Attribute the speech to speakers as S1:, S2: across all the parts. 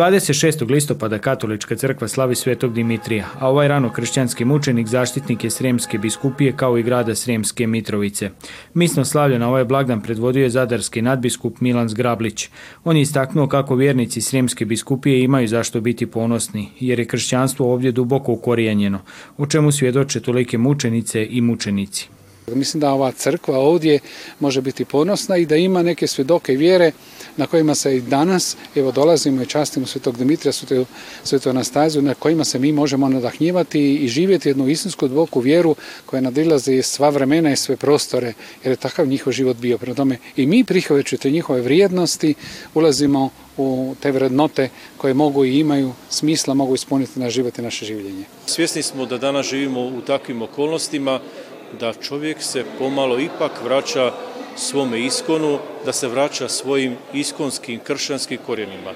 S1: 26. listopada Katolička crkva slavi svetog Dimitrija, a ovaj rano kršćanski mučenik zaštitnik je Sremske biskupije kao i grada Sremske Mitrovice. Misno slavlje na ovaj blagdan predvodio je zadarski nadbiskup Milan Zgrablić. On je istaknuo kako vjernici Sremske biskupije imaju zašto biti ponosni, jer je kršćanstvo ovdje duboko ukorijenjeno, o čemu svjedoče tolike mučenice i mučenici.
S2: Dakle, mislim da ova crkva ovdje može biti ponosna i da ima neke svjedoke vjere na kojima se i danas, evo dolazimo i častimo svetog Dimitrija, svetu Anastaziju, na kojima se mi možemo nadahnjivati i živjeti jednu istinsku dvoku vjeru koja nadilazi sva vremena i sve prostore, jer je takav njihov život bio. Prema tome i mi prihvaćajući te njihove vrijednosti ulazimo u te vrednote koje mogu i imaju smisla, mogu ispuniti na život i naše življenje.
S3: Svjesni smo da danas živimo u takvim okolnostima da čovjek se pomalo ipak vraća svome iskonu, da se vraća svojim iskonskim kršćanskim korijenima.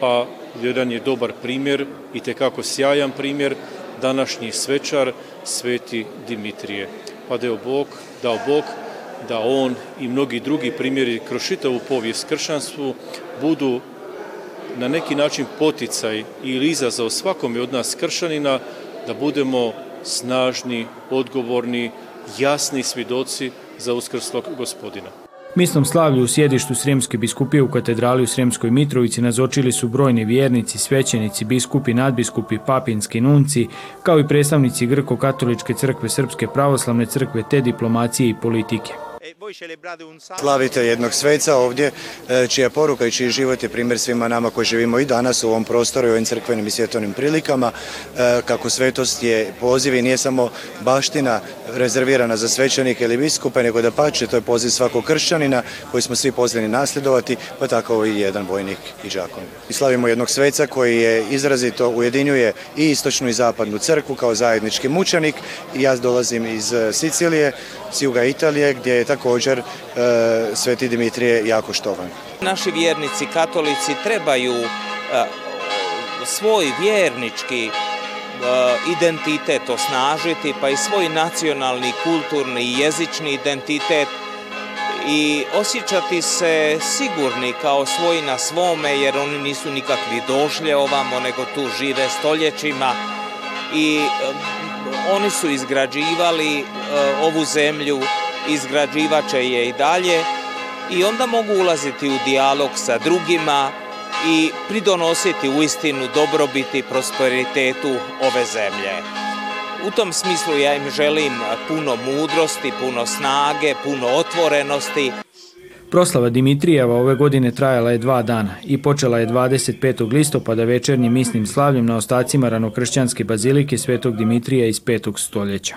S3: Pa jedan je dobar primjer i tekako sjajan primjer današnji svečar Sveti Dimitrije. Pa deo Bog, dao Bog da on i mnogi drugi primjeri kroz u povijest kršćanstvu budu na neki način poticaj ili izazov svakome od nas kršanina da budemo snažni, odgovorni, jasni svidoci za uskrslog gospodina.
S1: Misnom slavlju u sjedištu Sremske biskupije u katedrali u Sremskoj Mitrovici nazočili su brojni vjernici, svećenici, biskupi, nadbiskupi, papinski nunci, kao i predstavnici Grko-katoličke crkve, Srpske pravoslavne crkve te diplomacije i politike. E,
S4: celebrate un Slavite jednog sveca ovdje, e, čija poruka i čiji život je primjer svima nama koji živimo i danas u ovom prostoru i ovim crkvenim i svjetovnim prilikama, e, kako svetost je poziv i nije samo baština rezervirana za svećenike ili biskupe, nego da pače, to je poziv svakog kršćanina koji smo svi pozvani nasljedovati, pa tako i jedan vojnik i žakon. I slavimo jednog sveca koji je izrazito ujedinjuje i istočnu i zapadnu crkvu kao zajednički mučenik. ja dolazim iz Sicilije, s Italije, gdje je tako također e, Sveti Dimitrije jako štovan.
S5: Naši vjernici, katolici trebaju e, svoj vjernički e, identitet osnažiti, pa i svoj nacionalni, kulturni i jezični identitet i osjećati se sigurni kao svoji na svome, jer oni nisu nikakvi došlje ovamo, nego tu žive stoljećima i oni su izgrađivali ovu zemlju će je i dalje i onda mogu ulaziti u dijalog sa drugima i pridonositi u istinu dobrobiti i prosperitetu ove zemlje. U tom smislu ja im želim puno mudrosti, puno snage, puno otvorenosti.
S1: Proslava Dimitrijeva ove godine trajala je dva dana i počela je 25. listopada večernjim misnim slavljem na ostacima ranokršćanske bazilike Svetog Dimitrija iz 5. stoljeća.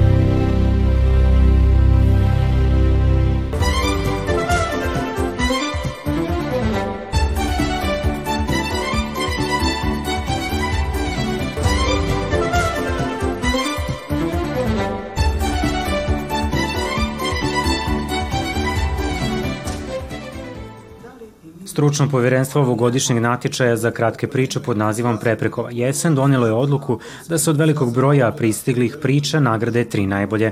S1: Ručno povjerenstvo ovogodišnjeg natječaja za kratke priče pod nazivom Preprekova jesen donijelo je odluku da se od velikog broja pristiglih priča nagrade tri najbolje.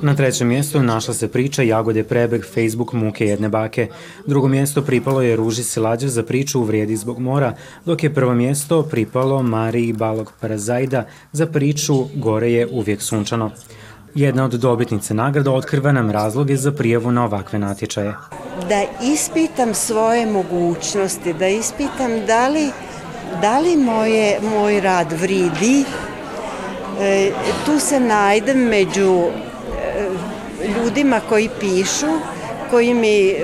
S1: Na trećem mjestu našla se priča Jagode Prebeg Facebook muke jedne bake. Drugo mjesto pripalo je Ruži Silađev za priču U vrijedi zbog mora, dok je prvo mjesto pripalo Mariji Balog Parazajda za priču Gore je uvijek sunčano. Jedna od dobitnice nagrada otkriva nam razloge za prijavu na ovakve natječaje
S6: da ispitam svoje mogućnosti, da ispitam da li, da li moje, moj rad vridi. E, tu se najdem među e, ljudima koji pišu, koji mi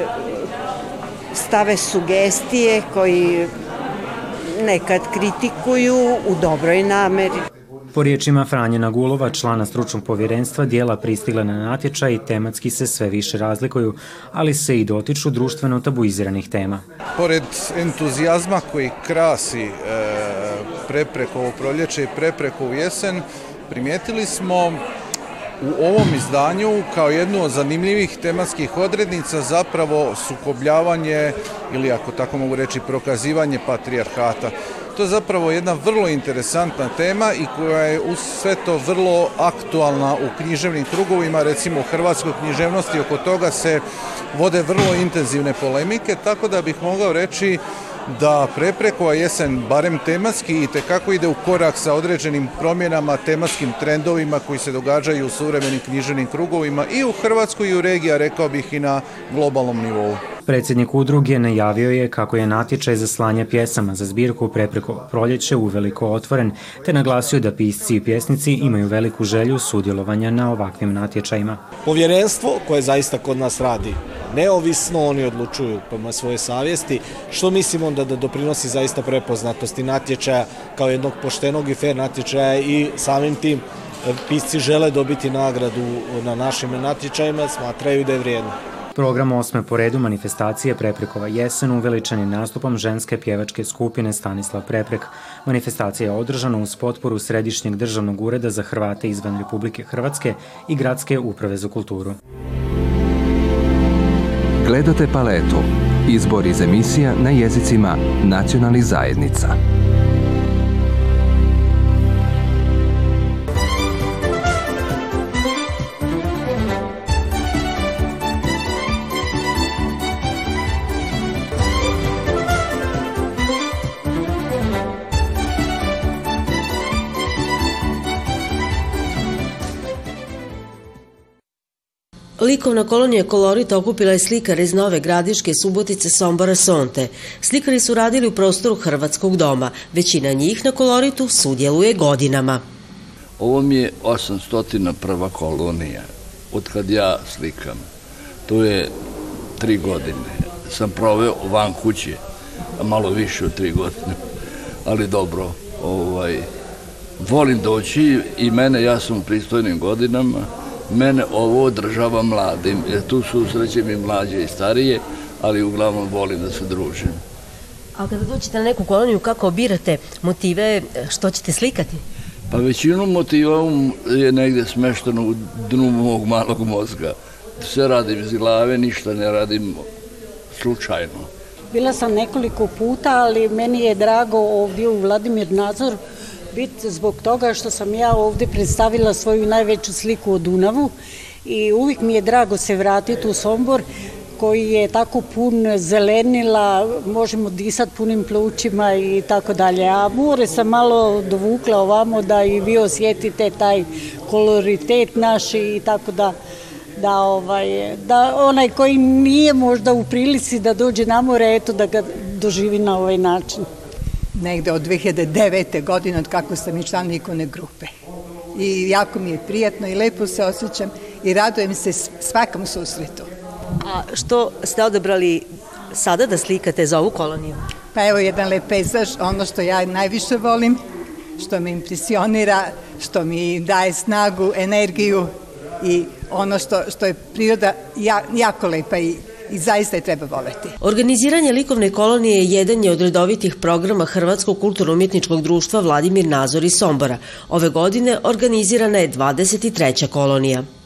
S6: stave sugestije, koji nekad kritikuju u dobroj nameri.
S1: Po riječima Franjena Gulova, člana stručnog povjerenstva, dijela pristigla na natječaj i tematski se sve više razlikuju, ali se i dotiču društveno tabuiziranih tema.
S7: Pored entuzijazma koji krasi e, prepreko u proljeće i prepreko u jesen, primijetili smo u ovom izdanju kao jednu od zanimljivih tematskih odrednica zapravo sukobljavanje ili ako tako mogu reći prokazivanje patrijarhata. To je zapravo jedna vrlo interesantna tema i koja je uz sve to vrlo aktualna u književnim krugovima, recimo u hrvatskoj književnosti, oko toga se vode vrlo intenzivne polemike, tako da bih mogao reći da a jesen, barem tematski, i tekako ide u korak sa određenim promjenama, tematskim trendovima koji se događaju u suvremenim književnim krugovima i u Hrvatskoj i u regiji, a rekao bih i na globalnom nivou.
S1: Predsjednik udruge najavio je kako je natječaj za slanje pjesama za zbirku Prepreko proljeće uveliko otvoren, te naglasio da pisci i pjesnici imaju veliku želju sudjelovanja na ovakvim natječajima.
S8: Povjerenstvo koje zaista kod nas radi neovisno oni odlučuju prema svoje savjesti, što mislimo onda da doprinosi zaista prepoznatosti natječaja kao jednog poštenog i fair natječaja i samim tim e, pisci žele dobiti nagradu na našim natječajima, smatraju da je vrijedno.
S1: Program osme po redu manifestacije Preprekova jesen uveličan je nastupom ženske pjevačke skupine Stanislav Preprek. Manifestacija je održana uz potporu Središnjeg državnog ureda za Hrvate izvan Republike Hrvatske i Gradske uprave za kulturu. Gledate paletu. Izbor iz emisija na jezicima nacionalnih zajednica.
S9: Likovna kolonija kolorita okupila je slikar iz Nove Gradiške, Subotice, Sombora, Sonte. Slikari su radili u prostoru Hrvatskog doma. Većina njih na koloritu sudjeluje godinama.
S10: Ovo mi je 801. prva kolonija, od kad ja slikam. To je tri godine. Sam proveo van kuće, malo više od tri godine. Ali dobro, ovaj, volim doći i mene, ja sam u pristojnim godinama mene ovo održava mladim, jer tu susrećem i mlađe i starije, ali uglavnom volim da se družim.
S9: A kada dođete na neku koloniju, kako birate motive što ćete slikati?
S10: Pa većinu motiva um je negdje smešteno u dnu mog malog mozga. Sve radim iz glave, ništa ne radim slučajno.
S11: Bila sam nekoliko puta, ali meni je drago ovdje u Vladimir Nazor bit zbog toga što sam ja ovdje predstavila svoju najveću sliku o Dunavu i uvijek mi je drago se vratiti u Sombor koji je tako pun zelenila, možemo disati punim plućima i tako dalje. A more sam malo dovukla ovamo da i vi osjetite taj koloritet naš i tako da da, ovaj, da onaj koji nije možda u prilici da dođe na more, eto da ga doživi na ovaj način
S12: negde od 2009. godine od kako sam i član ikone grupe. I jako mi je prijatno i lepo se osjećam i radujem se svakom susretu.
S9: A što ste odabrali sada da slikate za ovu koloniju?
S12: Pa evo jedan lep pejzaž, ono što ja najviše volim, što me impresionira, što mi daje snagu, energiju i ono što, što je priroda jako lepa i i zaista je treba voleti.
S9: Organiziranje likovne kolonije jedan je od redovitih programa Hrvatskog kulturno-umjetničkog društva Vladimir Nazor iz Sombora. Ove godine organizirana je 23. kolonija.